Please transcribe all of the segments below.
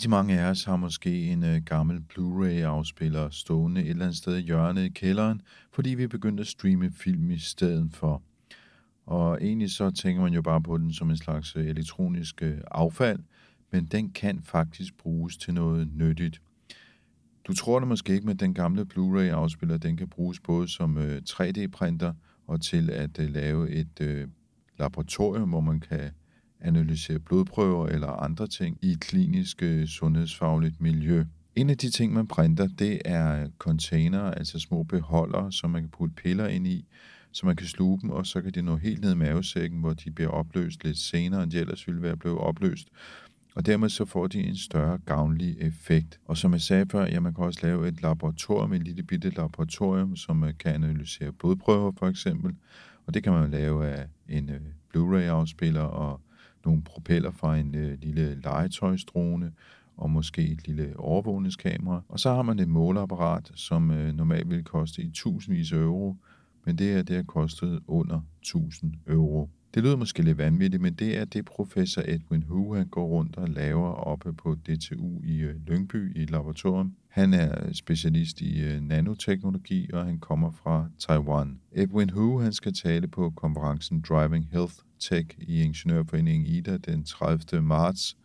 Rigtig mange af os har måske en øh, gammel Blu-ray-afspiller stående et eller andet sted i hjørnet i kælderen, fordi vi er begyndt at streame film i stedet for. Og egentlig så tænker man jo bare på den som en slags øh, elektronisk øh, affald, men den kan faktisk bruges til noget nyttigt. Du tror det måske ikke, men den gamle Blu-ray-afspiller, den kan bruges både som øh, 3D-printer og til at øh, lave et øh, laboratorium, hvor man kan analysere blodprøver eller andre ting i et klinisk øh, sundhedsfagligt miljø. En af de ting, man printer, det er container, altså små beholdere, som man kan putte piller ind i, så man kan sluge dem, og så kan de nå helt ned i mavesækken, hvor de bliver opløst lidt senere, end de ellers ville være blevet opløst. Og dermed så får de en større gavnlig effekt. Og som jeg sagde før, ja, man kan også lave et laboratorium, et lille bitte laboratorium, som øh, kan analysere blodprøver for eksempel. Og det kan man lave af en øh, Blu-ray-afspiller og nogle propeller fra en øh, lille legetøjsdrone og måske et lille overvågningskamera. Og så har man et måleapparat, som øh, normalt vil koste i tusindvis af euro, men det her det har kostet under 1000 euro. Det lyder måske lidt vanvittigt, men det er det professor Edwin Hu, han går rundt og laver oppe på DTU i øh, Lyngby i et laboratorium. Han er specialist i øh, nanoteknologi, og han kommer fra Taiwan. Edwin Hu han skal tale på konferencen Driving Health Tech i Ingeniørforeningen IDA den 30. marts.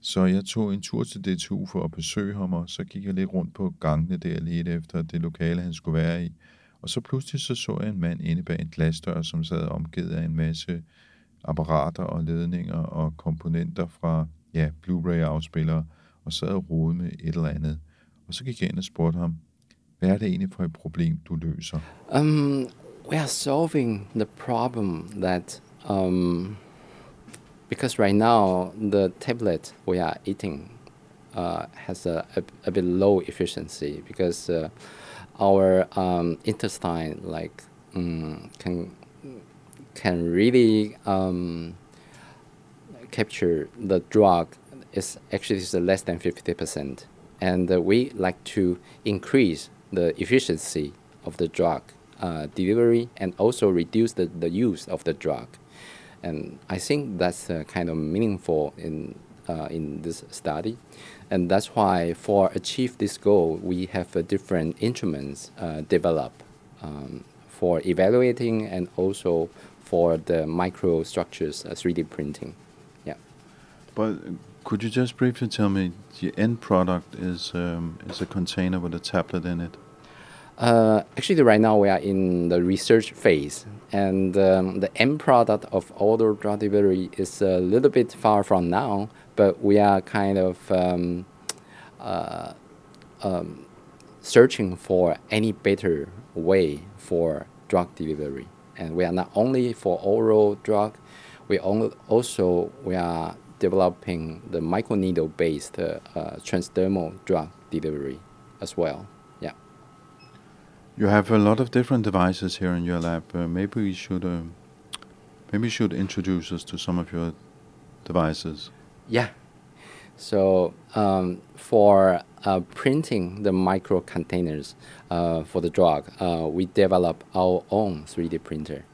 Så jeg tog en tur til DTU for at besøge ham, og så gik jeg lidt rundt på gangene der lidt efter det lokale, han skulle være i. Og så pludselig så, så jeg en mand inde bag en glasdør, som sad omgivet af en masse apparater og ledninger og komponenter fra ja, Blu-ray-afspillere, og sad og rode med et eller andet. Og så gik jeg ind og spurgte ham, hvad er det egentlig for et problem, du løser? Um, we are solving the problem that um, because right now the tablet we are eating uh, has a, a, a, bit low efficiency because uh, our um, intestine like um, can can really um, capture the drug is actually is less than 50% and uh, we like to increase the efficiency of the drug uh, delivery and also reduce the, the use of the drug and I think that's uh, kind of meaningful in uh, in this study and that's why for achieve this goal we have uh, different instruments uh, developed um, for evaluating and also for the microstructures 3D uh, printing. Yeah. But could you just briefly tell me the end product is um, is a container with a tablet in it? Uh, actually, right now we are in the research phase, and um, the end product of auto drug delivery is a little bit far from now but we are kind of um, uh, um, searching for any better way for drug delivery. And we are not only for oral drug, we also we are developing the microneedle based uh, uh, transdermal drug delivery as well. Yeah. You have a lot of different devices here in your lab. Uh, maybe we should uh, maybe you should introduce us to some of your devices. Yeah. So um, for uh, printing the micro containers uh, for the drug, uh, we develop our own 3D printer.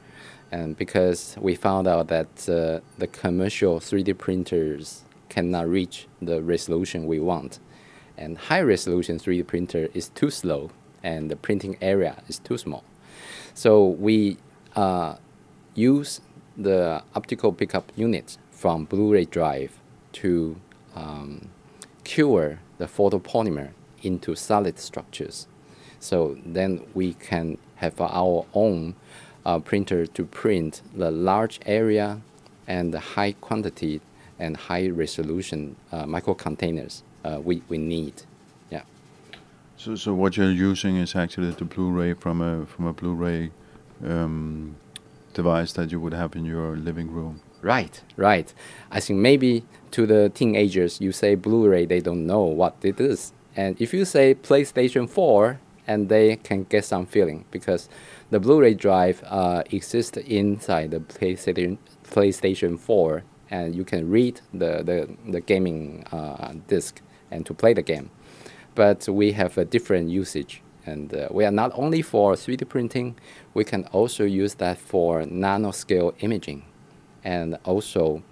And because we found out that uh, the commercial 3D printers cannot reach the resolution we want. And high resolution 3D printer is too slow and the printing area is too small. So we uh, use the optical pickup unit from Blu-ray drive to um, cure the photopolymer into solid structures. So then we can have our own uh, printer to print the large area and the high quantity and high resolution uh, micro containers uh, we, we need. Yeah. So, so what you're using is actually the Blu-ray from a from a Blu-ray um, device that you would have in your living room. Right, right. I think maybe to the teenagers, you say Blu-ray, they don't know what it is. And if you say PlayStation 4, and they can get some feeling because the Blu-ray drive uh, exists inside the PlayStation PlayStation 4, and you can read the the, the gaming uh, disc and to play the game. But we have a different usage, and uh, we are not only for 3D printing, we can also use that for nanoscale imaging, and also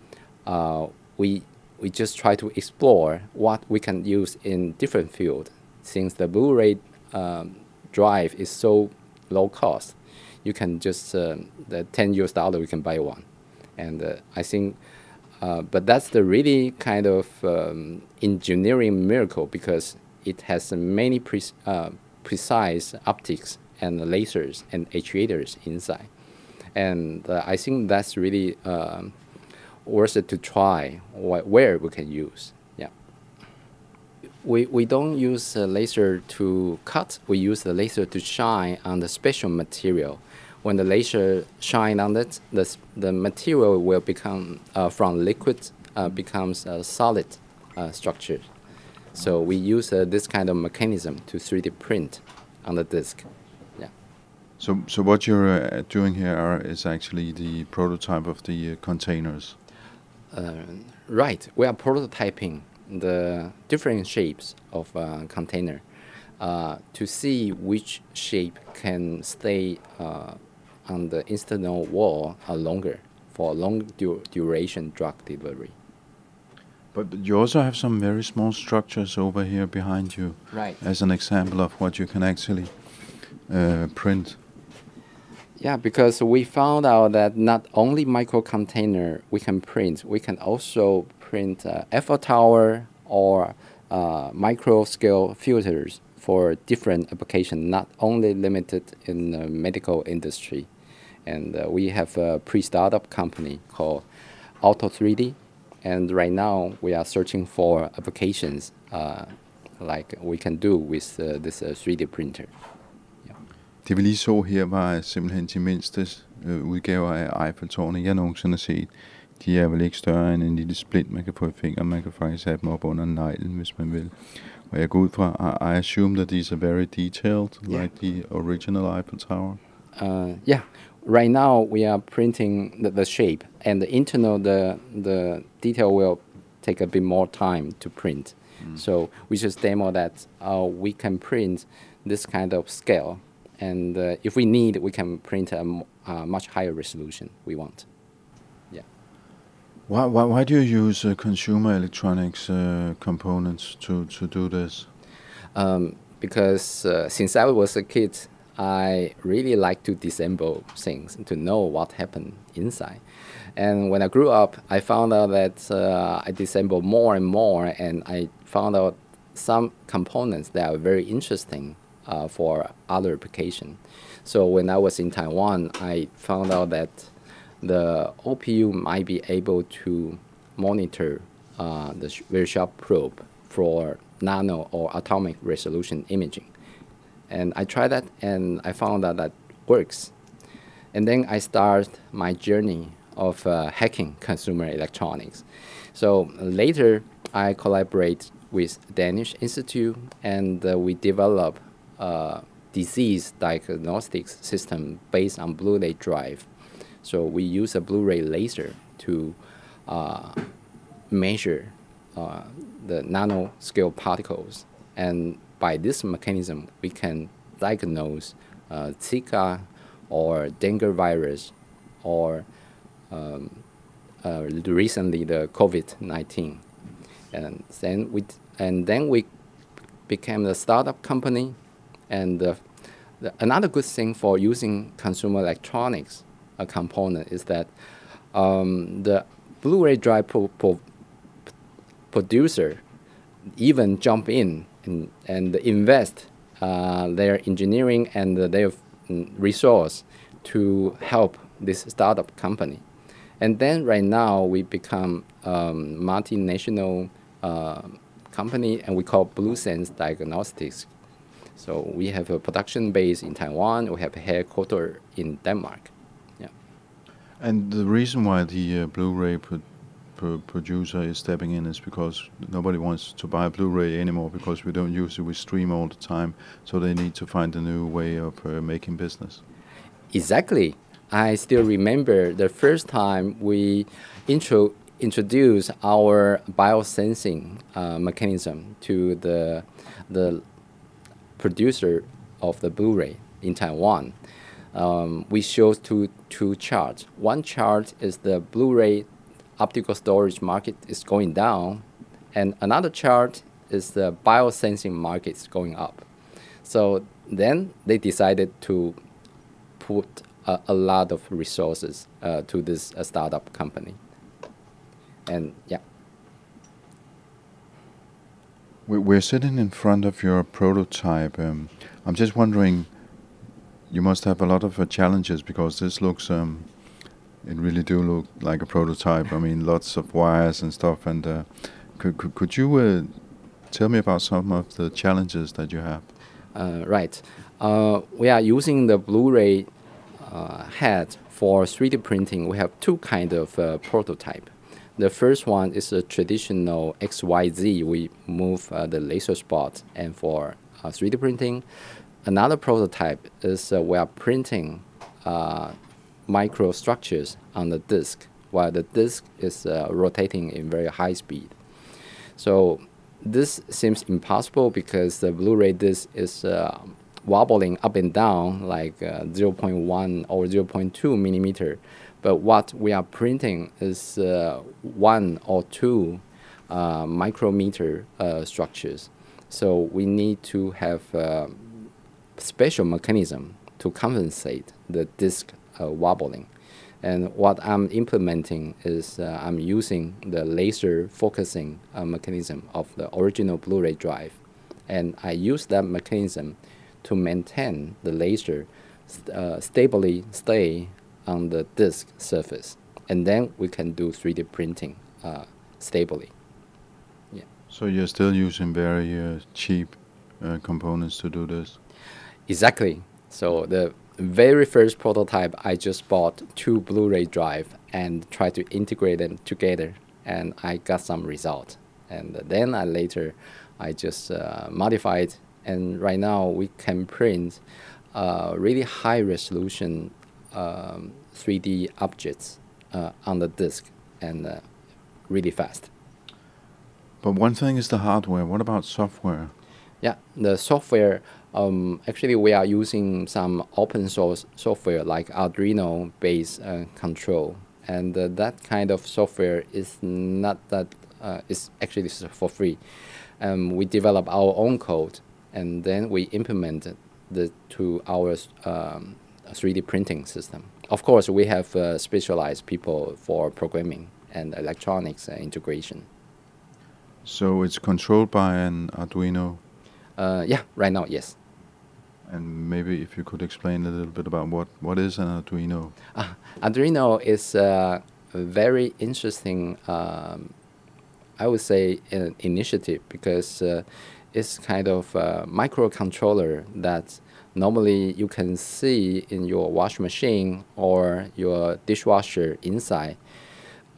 uh, we we just try to explore what we can use in different field. Since the Blu-ray um, drive is so low cost, you can just uh, the 10 US dollar you can buy one, and uh, I think. Uh, but that's the really kind of um, engineering miracle because it has many pre precise optics and lasers and actuators inside. And uh, I think that's really um, worth it to try wh where we can use. We, we don't use the laser to cut, we use the laser to shine on the special material. When the laser shine on it, the, the material will become, uh, from liquid, uh, becomes a solid uh, structure. So we use uh, this kind of mechanism to 3D print on the disk. Yeah. So, so what you're uh, doing here are, is actually the prototype of the uh, containers. Uh, right. We are prototyping the different shapes of uh, container uh, to see which shape can stay uh, on the external wall uh, longer for long du duration drug delivery. But you also have some very small structures over here behind you. Right. As an example of what you can actually uh, print. Yeah, because we found out that not only micro container we can print, we can also print uh, Eiffel Tower or uh, micro scale filters for different application, not only limited in the medical industry. And uh, we have a pre-startup company called Auto 3D, and right now we are searching for applications uh, like we can do with uh, this 3D printer. Det vi lige så her var simpelthen de mindste øh, udgaver af Eiffeltårnet, jeg nogensinde har set. De er vel ikke større end en lille splint, man kan få i fingeren. Man kan faktisk have dem op under neglen, hvis man vil. Og jeg går ud fra, I, I assume that these are very detailed, Yeah. like the original Eiffel Tower. Uh, yeah, right now we are printing the, the shape and the internal the the detail will take a bit more time to print. So we just demo that uh, we can print this kind of scale, and uh, if we need, we can print a, uh, much higher resolution we want. Why, why, why do you use uh, consumer electronics uh, components to, to do this? um, because uh, since I was a kid, I really like to disassemble things to know what happened inside. And when I grew up, I found out that uh, I disassemble more and more, and I found out some components that are very interesting uh, for other application. So when I was in Taiwan, I found out that the OPU might be able to monitor uh, the very sharp probe for nano or atomic resolution imaging. And I tried that and I found that that works. And then I start my journey of uh, hacking consumer electronics. So later, I collaborate with Danish Institute and uh, we develop a disease diagnostics system based on Blu-ray drive. So we use a Blu-ray laser to uh, measure uh, the nanoscale particles. And by this mechanism, we can diagnose uh, Zika or dengue virus or um, uh, recently the COVID-19. And then we, and then we became a startup company. And uh, the, another good thing for using consumer electronics a component is that um, the Blu-ray drive pro- pro- producer even jump in and, and invest uh, their engineering and their resource to help this startup company. And then right now we become um, multinational uh, company and we call BlueSense Diagnostics. So we have a production base in Taiwan. We have a headquarters in Denmark. And the reason why the uh, Blu-ray pro pro producer is stepping in is because nobody wants to buy a Blu-ray anymore because we don't use it. We stream all the time, so they need to find a new way of uh, making business. Exactly. I still remember the first time we intro introduced our biosensing uh, mechanism to the the producer of the Blu-ray in Taiwan. Um, we showed two two charts. One chart is the Blu-ray optical storage market is going down, and another chart is the biosensing market is going up. So then they decided to put a, a lot of resources uh, to this uh, startup company. And yeah. We're sitting in front of your prototype. Um, I'm just wondering, you must have a lot of uh, challenges because this looks, um, it really do look like a prototype. I mean, lots of wires and stuff. And uh, could, could, could you uh, tell me about some of the challenges that you have? Uh, right. Uh, we are using the Blu-ray head for 3D printing. We have two kind of prototype. The first one is a traditional XYZ. We move uh, the laser spot and for uh, 3D printing. Another prototype is uh, we are printing uh, microstructures on the disk while the disk is uh, rotating in very high speed. So this seems impossible because the Blu-ray disc is uh, wobbling up and down like 0.1 or 0.2 millimeter but what we are printing is uh, one or two uh, micrometer uh, structures. So we need to have special mechanism to compensate the disk uh, wobbling. And what I'm implementing is uh, I'm using the laser focusing uh, mechanism of the original Blu-ray drive. And I use that mechanism to maintain the laser st stably stay on the disk surface, and then we can do 3D printing uh, stably. Yeah. So you're still using very uh, cheap uh, components to do this. Exactly. So the very first prototype, I just bought two Blu-ray drive and tried to integrate them together, and I got some result. And then I later, I just uh, modified, and right now we can print uh, really high resolution um, 3D objects uh, on the disk and uh, really fast. But one thing is the hardware. What about software? Yeah, the software. Um, actually, we are using some open source software like Arduino based uh, control, and uh, that kind of software is not that. Uh, it's actually for free. Um, we develop our own code, and then we implement the to our um, 3D printing system. Of course, we have uh, specialized people for programming and electronics uh, integration. So it's controlled by an Arduino? Uh, yeah, right now, yes. And maybe if you could explain a little bit about what, what is an Arduino? Uh, Arduino is a very interesting, um, I would say, an initiative because uh, it's kind of a microcontroller that normally you can see in your washing machine or your dishwasher inside.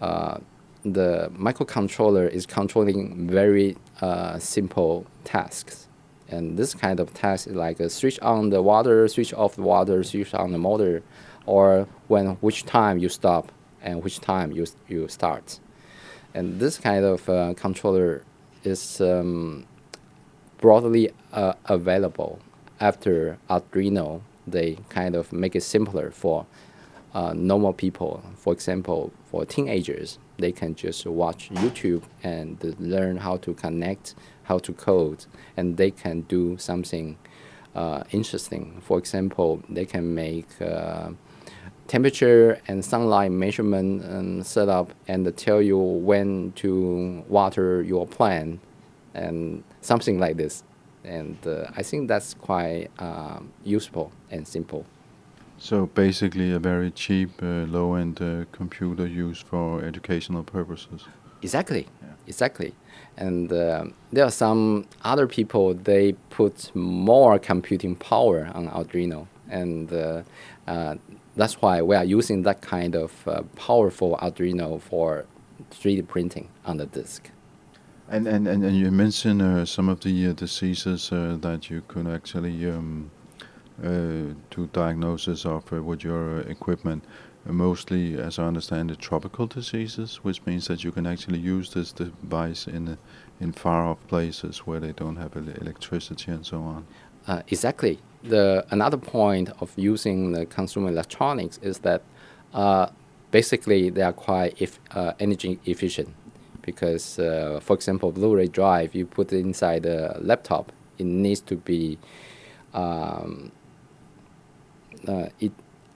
Uh, the microcontroller is controlling very uh, simple tasks. And this kind of task is like a switch on the water, switch off the water, switch on the motor, or when which time you stop and which time you, you start. And this kind of uh, controller is um, broadly uh, available after Arduino, they kind of make it simpler for uh, normal people. For example, for teenagers, they can just watch YouTube and learn how to connect, how to code, and they can do something uh, interesting. For example, they can make uh, temperature and sunlight measurement and setup and tell you when to water your plant and something like this. And uh, I think that's quite um, useful and simple. So basically, a very cheap, uh, low-end uh, computer used for educational purposes. Exactly, Yeah. exactly. And uh, there are some other people they put more computing power on Arduino, and uh, uh, that's why we are using that kind of uh, powerful Arduino for 3D printing on the disk. And and and, and you mentioned uh, some of the uh, diseases that you could actually um, do diagnosis of with your equipment. Mostly, as I understand it, tropical diseases, which means that you can actually use this device in in far off places where they don't have ele- electricity and so on. Uh, exactly. The another point of using the consumer electronics is that uh, basically they are quite if, uh, energy efficient because, uh, for example, Blu-ray drive you put it inside the laptop, it needs to be um, uh, it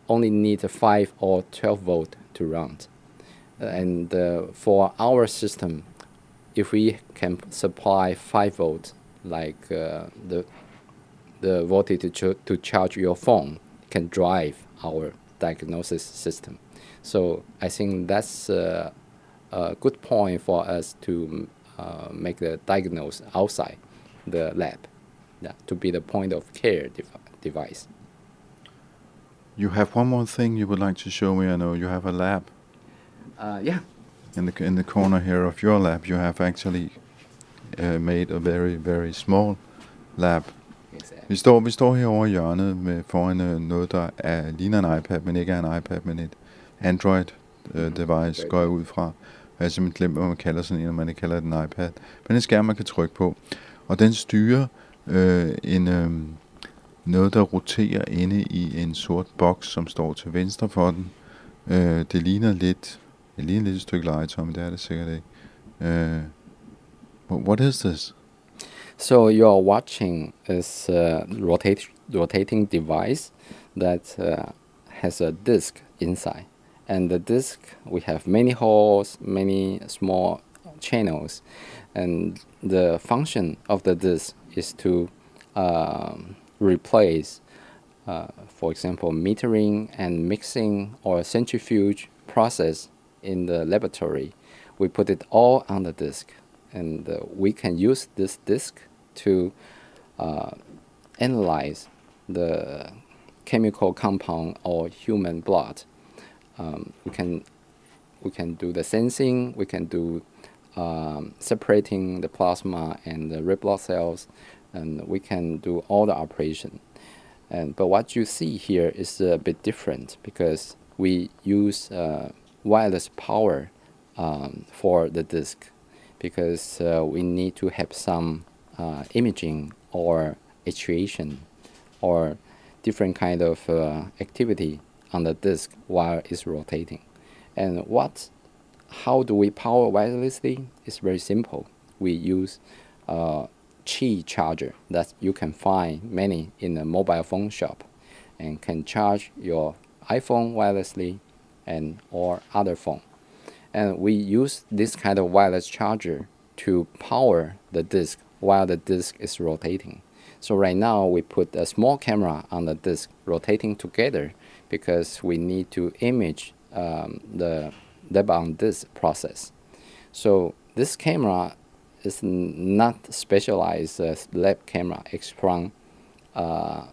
only need a 5 or 12 volt to run. And uh, for our system, if we can supply 5 volt, like uh, the the voltage to, ch- to charge your phone can drive our diagnosis system. So I think that's uh, a good point for us to uh, make the diagnose outside the lab, yeah, to be the point of care dev- device. You have one more thing you would like to show me. I know you have a lab Uh, yeah. in the in the corner here of your lab. You have actually uh, made a very very small lab. Vi står, vi står herovre i hjørnet med foran øh, noget, der er, ligner en iPad, men ikke er en iPad, men et Android-device, Mhm. går jeg ud fra. Jeg har simpelthen glemt, hvad man kalder sådan en, når man ikke kalder det en iPad. Men en skærm, man kan trykke på. Og den styrer øh, en, øh, noget, der roterer inde i en sort boks, som står til venstre for den. Øh, det ligner lidt, det ligner lidt et stykke legetøj, men det er det sikkert ikke. Øh, what is this? So you're watching is a uh, rotate, rotating device that uh, has a disk inside, and the disk we have many holes, many small channels, and the function of the disk is to um, replace, uh, for example, metering and mixing or centrifuge process in the laboratory. We put it all on the disk, and uh, we can use this disk to uh, analyze the chemical compound or human blood. Um, we can we can do the sensing. We can do um, separating the plasma and the red blood cells, and we can do all the operation. And but what you see here is a bit different because we use uh, wireless power um, for the disk because uh, we need to have some uh, imaging or actuation or different kind of uh, activity on the disk while it's rotating. And what, how do we power wirelessly? It's very simple. We use a Qi charger that you can find many in a mobile phone shop, and can charge your iPhone wirelessly, and or other phone. And we use this kind of wireless charger to power the disk while the disk is rotating. So right now we put a small camera on the disk rotating together because we need to image um, the lab on disk process. So this camera is not specialized as lab camera. It's from uh,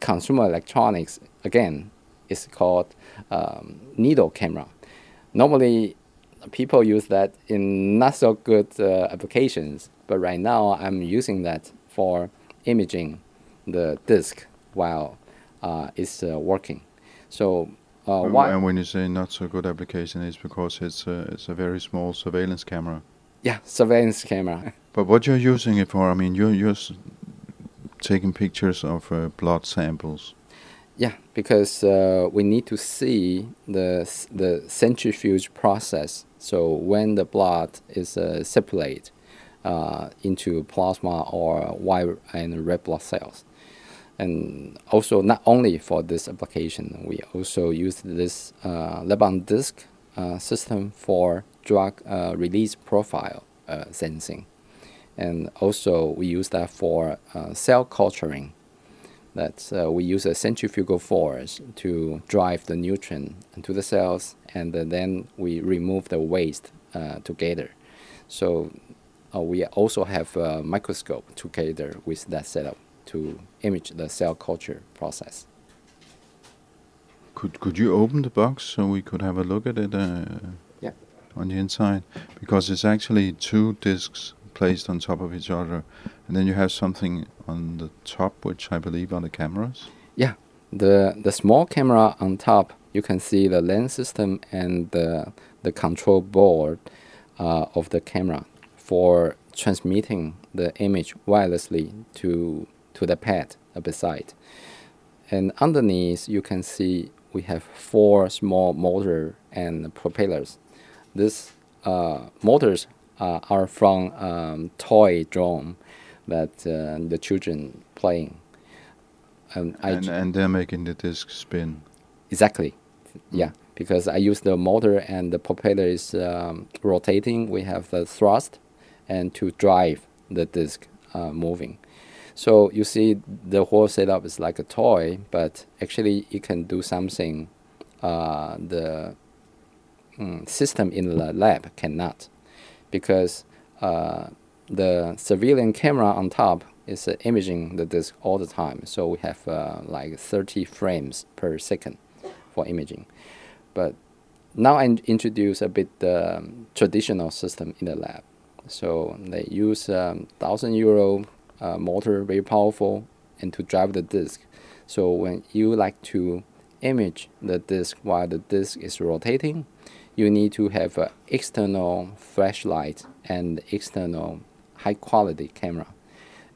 consumer electronics. Again, it's called um, needle camera. Normally, people use that in not so good uh, applications, but right now I'm using that for imaging the disk while uh, it's uh, working. So uh, why? And when you say not so good application, it's because it's a, it's a very small surveillance camera. Yeah, surveillance camera. But what you're using it for, I mean, you're, you're taking pictures of uh, blood samples. Yeah, because uh, we need to see the the centrifuge process. So when the blood is uh, separated uh, into plasma or white and red blood cells, and also not only for this application, we also use this uh, lab disk uh, system for drug uh, release profile uh, sensing, And also, we use that for uh, cell culturing. That uh, we use a centrifugal force to drive the nutrient into the cells, and then we remove the waste uh, together. So uh, we also have a microscope together with that setup to image the cell culture process. Could could you open the box so we could have a look at it? On the inside, because it's actually two discs placed on top of each other, and then you have something on the top, which I believe are the cameras. Yeah, the the small camera on top, you can see the lens system and the the control board uh, of the camera for transmitting the image wirelessly to to the pad beside. And underneath, you can see we have four small motor and propellers. These uh, motors uh, are from um, toy drone that uh, the children playing. And I And, and they're making the disc spin. Exactly. Yeah, because I use the motor and the propeller is um, rotating. We have the thrust and to drive the disc uh, moving. So you see the whole setup is like a toy, but actually it can do something uh, the mm, system in the lab cannot, because uh, the surveillance camera on top is uh, imaging the disk all the time. So we have uh, like 30 frames per second for imaging. But now I introduce a bit the um, traditional system in the lab. So they use um, thousand euro uh, motor, very powerful, and to drive the disk. So when you like to image the disk while the disk is rotating, you need to have an external flashlight and external high quality camera.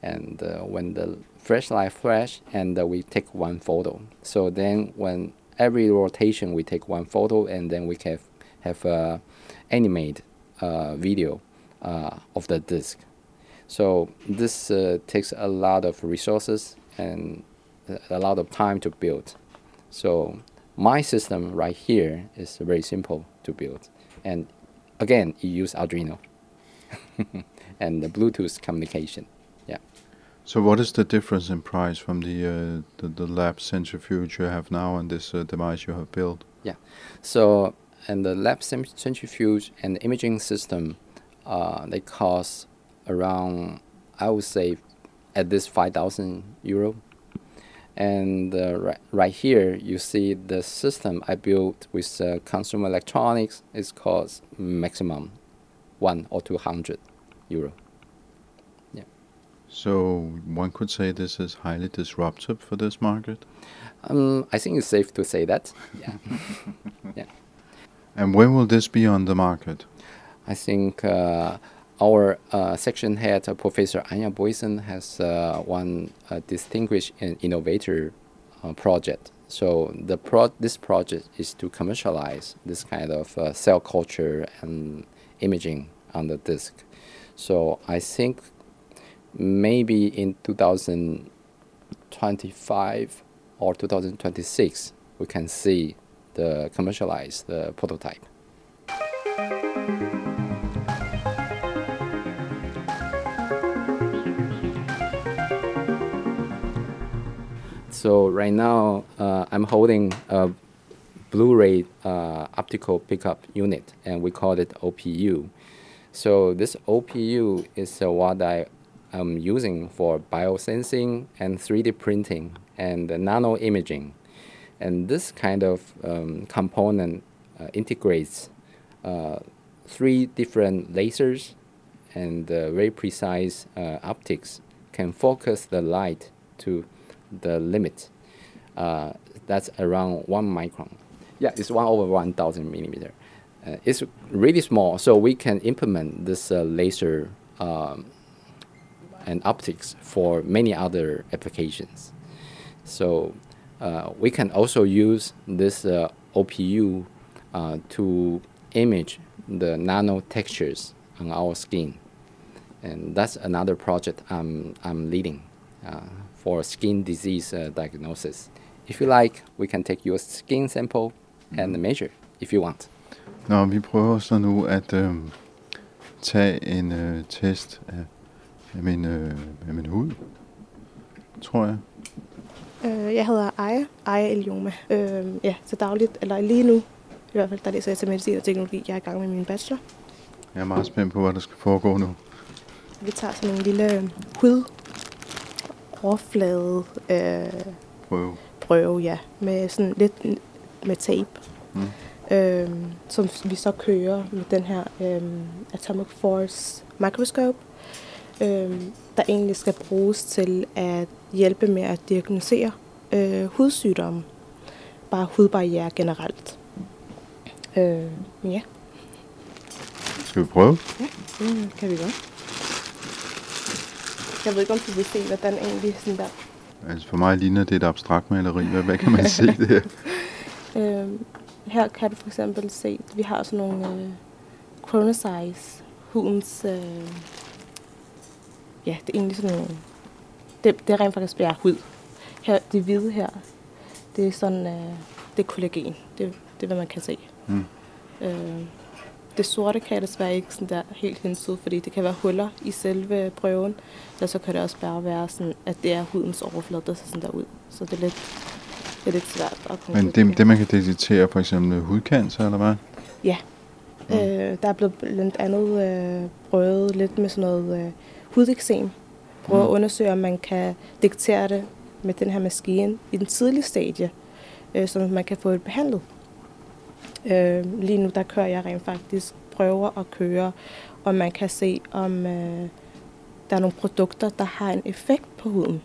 And uh, when the flashlight flash, and uh, we take one photo. So then when every rotation we take one photo, and then we can have a animate uh, video uh, of the disk. So this uh, takes a lot of resources and a lot of time to build. So my system right here is very simple to build, and again, you use Arduino and the Bluetooth communication. Yeah. So what is the difference in price from the uh, the, the lab centrifuge you have now and this uh, device you have built? Yeah. So and the lab centrifuge and the imaging system, uh, they cost around I would say at this five thousand euro. And uh, right, right here you see the system I built with uh, consumer electronics is called maximum one or two hundred euro. Yeah. So one could say this is highly disruptive for this market. Um, I think it's safe to say that. Yeah. And when will this be on the market? I think uh, our uh, section head, Professor Anja Boisen, has uh, one uh, distinguished and innovator project. So the pro- this project is to commercialize this kind of cell culture and imaging on the disk. So I think maybe in 2025 or 2026 we can see the commercialized the prototype. So right now, uh, I'm holding a Blu-ray uh, optical pickup unit, and we call it OPU. So this OPU is uh, what I am using for biosensing and 3D printing and nano imaging. And this kind of um, component uh, integrates uh, three different lasers and uh, very precise optics can focus the light to the limit. Uh, that's around one micron. Yeah, it's one over 1,000 millimeter. Uh, it's really small, so we can implement this uh, laser um, and optics for many other applications. So uh, we can also use this uh, OPU uh, to image the nano textures on our skin. And that's another project I'm, I'm leading for skin disease uh, diagnosis. If you like, we can take your skin sample and measure if you want. Nå, vi prøver så nu at øh, tage en øh, test af af min, øh, af min hud, tror jeg. Øh, jeg hedder Aya, Aya Elioma. Øh, ja, til dagligt, eller lige nu, i hvert fald, der læser jeg til medicin og teknologi. Jeg er i gang med min bachelor. Jeg er meget spændt på, hvad der skal foregå nu. Vi tager sådan en lille hud overflade øh, Prøve. prøve, ja, med sådan lidt med tape, Mm. øh, som vi så kører med den her øh, Atomic Force Microscope, øh, der egentlig skal bruges til at hjælpe med at diagnosere øh, hudsygdomme, bare hudbarriere generelt. Øh, ja, Skal vi prøve? det kan vi godt. Jeg ved ikke, om du vil se, hvordan egentlig sådan der Altså for mig ligner det et abstrakt maleri. Hvad, hvad kan man se der? Øh, her kan du for eksempel se, at vi har sådan nogle øh, chronosize, hudens, øh, ja, det er egentlig sådan nogle, det, det er rent faktisk bare hud. Her, det hvide her, det er sådan, øh, det er kollagen, det, det er, hvad man kan se. Mm. Øh, det sorte kan jeg desværre ikke sådan der helt hensyde, fordi det kan være huller i selve prøven, eller så kan det også bare være sådan, at det er hudens overflade, der ser sådan der ud. Så det er lidt, det er lidt svært at Men konkludere. det, det man kan detektere, for eksempel hudcancer, eller hvad? Ja. Mm. Øh, der er blevet blandt andet øh, prøvet lidt med sådan noget øh, hudeksem. Prøve Mm. at undersøge, om man kan detektere det med den her maskine i den tidlige stadie, øh, så man kan få det behandlet. Øh, lige nu der kører jeg rent faktisk prøver at køre, og man kan se, om øh, der er nogle produkter, der har en effekt på huden.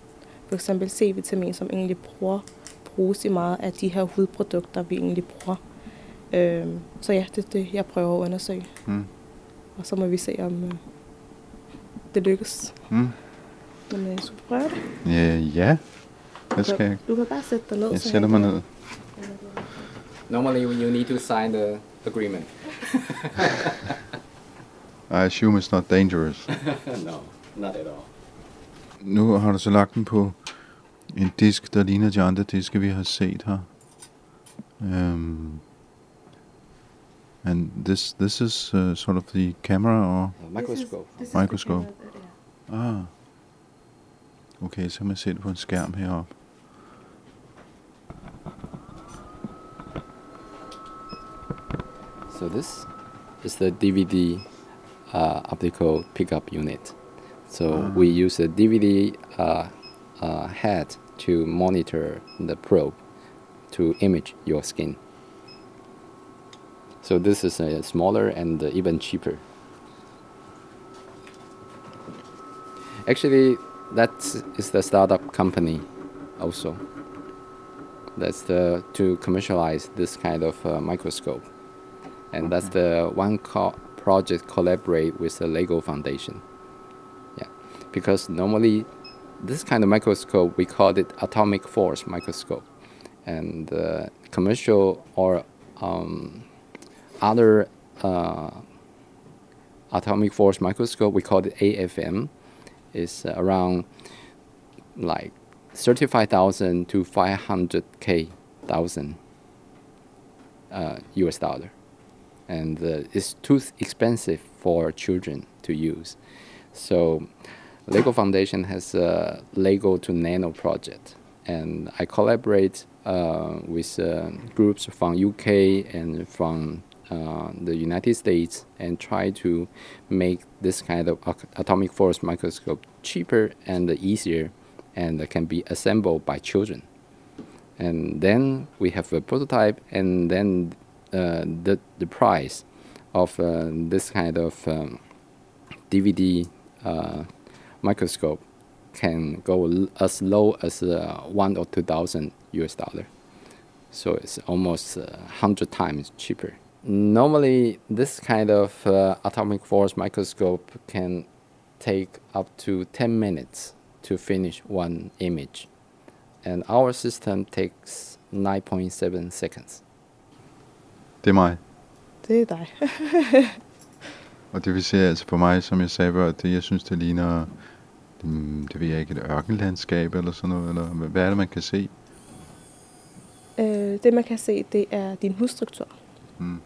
For eksempel C-vitamin, som egentlig bruger, bruges i meget af de her hudprodukter, vi egentlig bruger. Øh, så ja, det er det, jeg prøver at undersøge. Mm. Og så må vi se, om øh, det lykkes. Mm. Men øh, skal vi prøve det? Ja, ja. Hvad skal jeg? Du kan bare sætte dig ned. Jeg så sætter mig ned. Normally, you need to sign the agreement. I assume it's not dangerous. no, not at all. Nu har du så lagt den på en disk, der ligner de andre diske, vi har set her. Um, and this this is uh, sort of the camera, or A microscope. Microscope. ah, okay, så man se det på en skærm heroppe. So this is the DVD uh, optical pickup unit. So Ah. we use a DVD uh, uh, head to monitor the probe to image your skin. So this is uh, smaller and uh, even cheaper. Actually, that is the startup company also. That's the to commercialize this kind of uh, microscope and that's the one co- project collaborate with the Lego Foundation. Yeah, because normally this kind of microscope we call it atomic force microscope, and uh, commercial or um, other uh, atomic force microscope we call it AFM is around like thirty-five thousand to five hundred k thousand uh, US dollar and uh, it's too expensive for children to use. So, Lego Foundation has a Lego to Nano project, and I collaborate uh, with uh, groups from UK and from uh, the United States and try to make this kind of atomic force microscope cheaper and easier, and can be assembled by children and then we have a prototype and then the, the price of uh, this kind of um, DVD uh, microscope can go as low as uh, one or two thousand US dollar. So it's almost uh, hundred times cheaper. Normally, this kind of uh, atomic force microscope can take up to 10 minutes to finish one image and our system takes 9.7 seconds. Det er mig. Det er dig. Og det vil sige, altså for mig, som jeg sagde før, det, jeg synes, det ligner, mm, det ved jeg ikke, et ørkenlandskab eller sådan noget, eller hvad hvad er det, man kan se? Øh, det man kan se, det er din hudstruktur. Mm.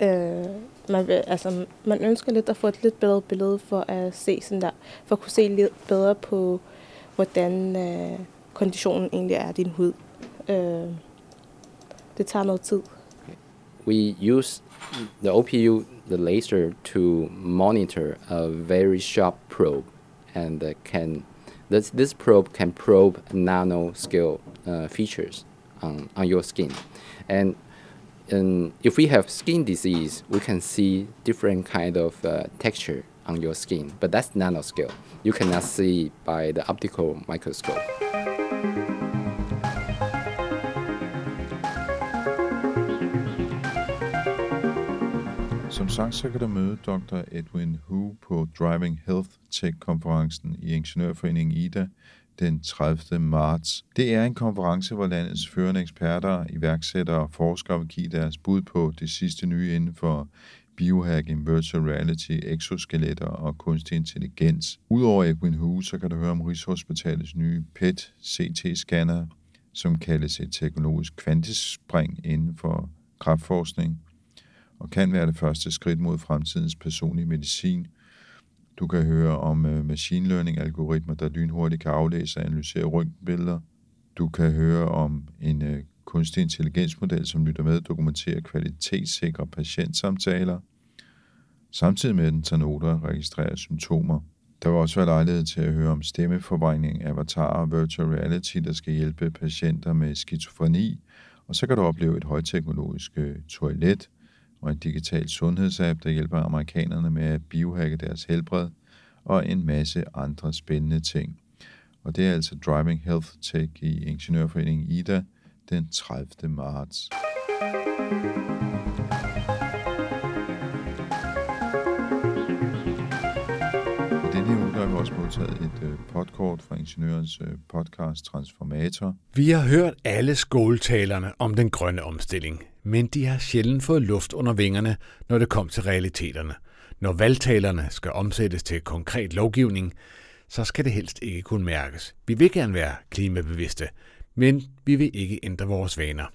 Øh, man, vil, altså, man ønsker lidt at få et lidt bedre billede for at se sådan der, for at kunne se lidt bedre på, hvordan øh, konditionen egentlig er af din hud. Øh, det tager noget tid. We use the OPU, the laser, to monitor a very sharp probe, and uh, can this this probe can probe nanoscale uh, features on on your skin, and and if we have skin disease, we can see different kind of uh, texture on your skin, but that's nanoscale. You cannot see by the optical microscope. Som sagt, så kan du møde Dr. Edwin Hu på Driving Health Tech-konferencen i Ingeniørforeningen IDA den 30. marts. Det er en konference, hvor landets førende eksperter, iværksættere og forskere vil give deres bud på det sidste nye inden for biohacking, virtual reality, exoskeletter og kunstig intelligens. Udover Edwin Hu, så kan du høre om Rigshospitalets nye PET-CT-scanner, som kaldes et teknologisk kvantespring inden for kraftforskning og kan være det første skridt mod fremtidens personlige medicin. Du kan høre om øh, machine learning algoritmer, der lynhurtigt kan aflæse og analysere røntgenbilleder. Du kan høre om en øh, kunstig intelligensmodel, som lytter med og dokumenterer kvalitetssikre patientsamtaler, samtidig med at den tager noter og registrerer symptomer. Der vil også være lejlighed til at høre om stemmeforvejning, avatar og virtual reality, der skal hjælpe patienter med skizofreni, og så kan du opleve et højteknologisk øh, toilet, og en digital sundhedsapp, der hjælper amerikanerne med at biohacke deres helbred, og en masse andre spændende ting. Og det er altså Driving Health Tech i Ingeniørforeningen IDA den 30. marts. Vi også modtaget et øh, podkort fra Ingeniørens øh, podcast Transformator. Vi har hørt alle skåltalerne om den grønne omstilling, men de har sjældent fået luft under vingerne, når det kom til realiteterne. Når valgtalerne skal omsættes til konkret lovgivning, så skal det helst ikke kunne mærkes. Vi vil gerne være klimabevidste, men vi vil ikke ændre vores vaner.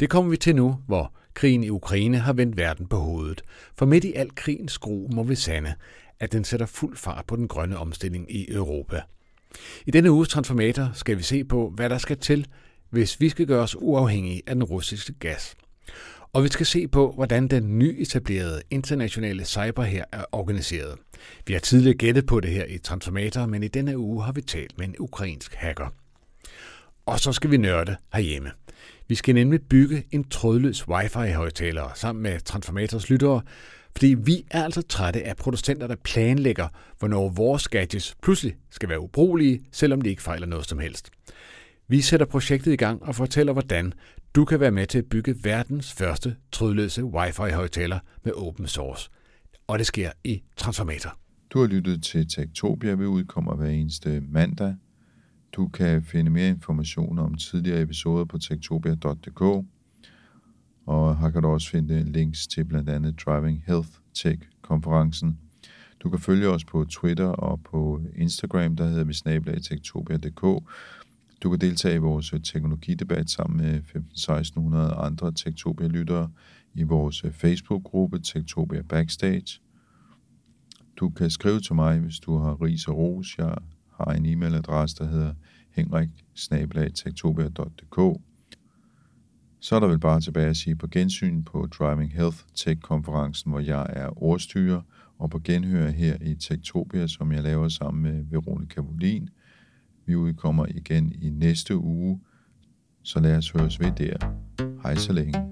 Det kommer vi til nu, hvor krigen i Ukraine har vendt verden på hovedet. For midt i al krigens gru må vi sande, at den sætter fuld fart på den grønne omstilling i Europa. I denne uges Transformator skal vi se på, hvad der skal til, hvis vi skal gøre os uafhængige af den russiske gas. Og vi skal se på, hvordan den nyetablerede internationale cyber her er organiseret. Vi har tidligere gættet på det her i Transformator, men i denne uge har vi talt med en ukrainsk hacker. Og så skal vi nørde herhjemme. Vi skal nemlig bygge en trådløs wifi-højtaler sammen med Transformators lyttere, fordi vi er altså trætte af producenter, der planlægger, hvornår vores gadgets pludselig skal være ubrugelige, selvom de ikke fejler noget som helst. Vi sætter projektet i gang og fortæller, hvordan du kan være med til at bygge verdens første trådløse wifi-højtaler med open source. Og det sker i Transformator. Du har lyttet til Tektopia, vi udkommer hver eneste mandag. Du kan finde mere information om tidligere episoder på tektopia.dk, og her kan du også finde links til blandt andet Driving Health Tech-konferencen. Du kan følge os på Twitter og på Instagram, der hedder vi snablag.tektopia.dk. Du kan deltage i vores teknologidebat sammen med 15-1600 andre Tektopia-lyttere i vores Facebook-gruppe Tektopia Backstage. Du kan skrive til mig, hvis du har ris og ros. Jeg har en e-mailadresse, der hedder henrik så er der vel bare tilbage at sige på gensyn på Driving Health Tech-konferencen, hvor jeg er ordstyrer, og på genhør her i Tektopia, som jeg laver sammen med Veronika Volin. Vi udkommer igen i næste uge, så lad os høres ved der. Hej så længe.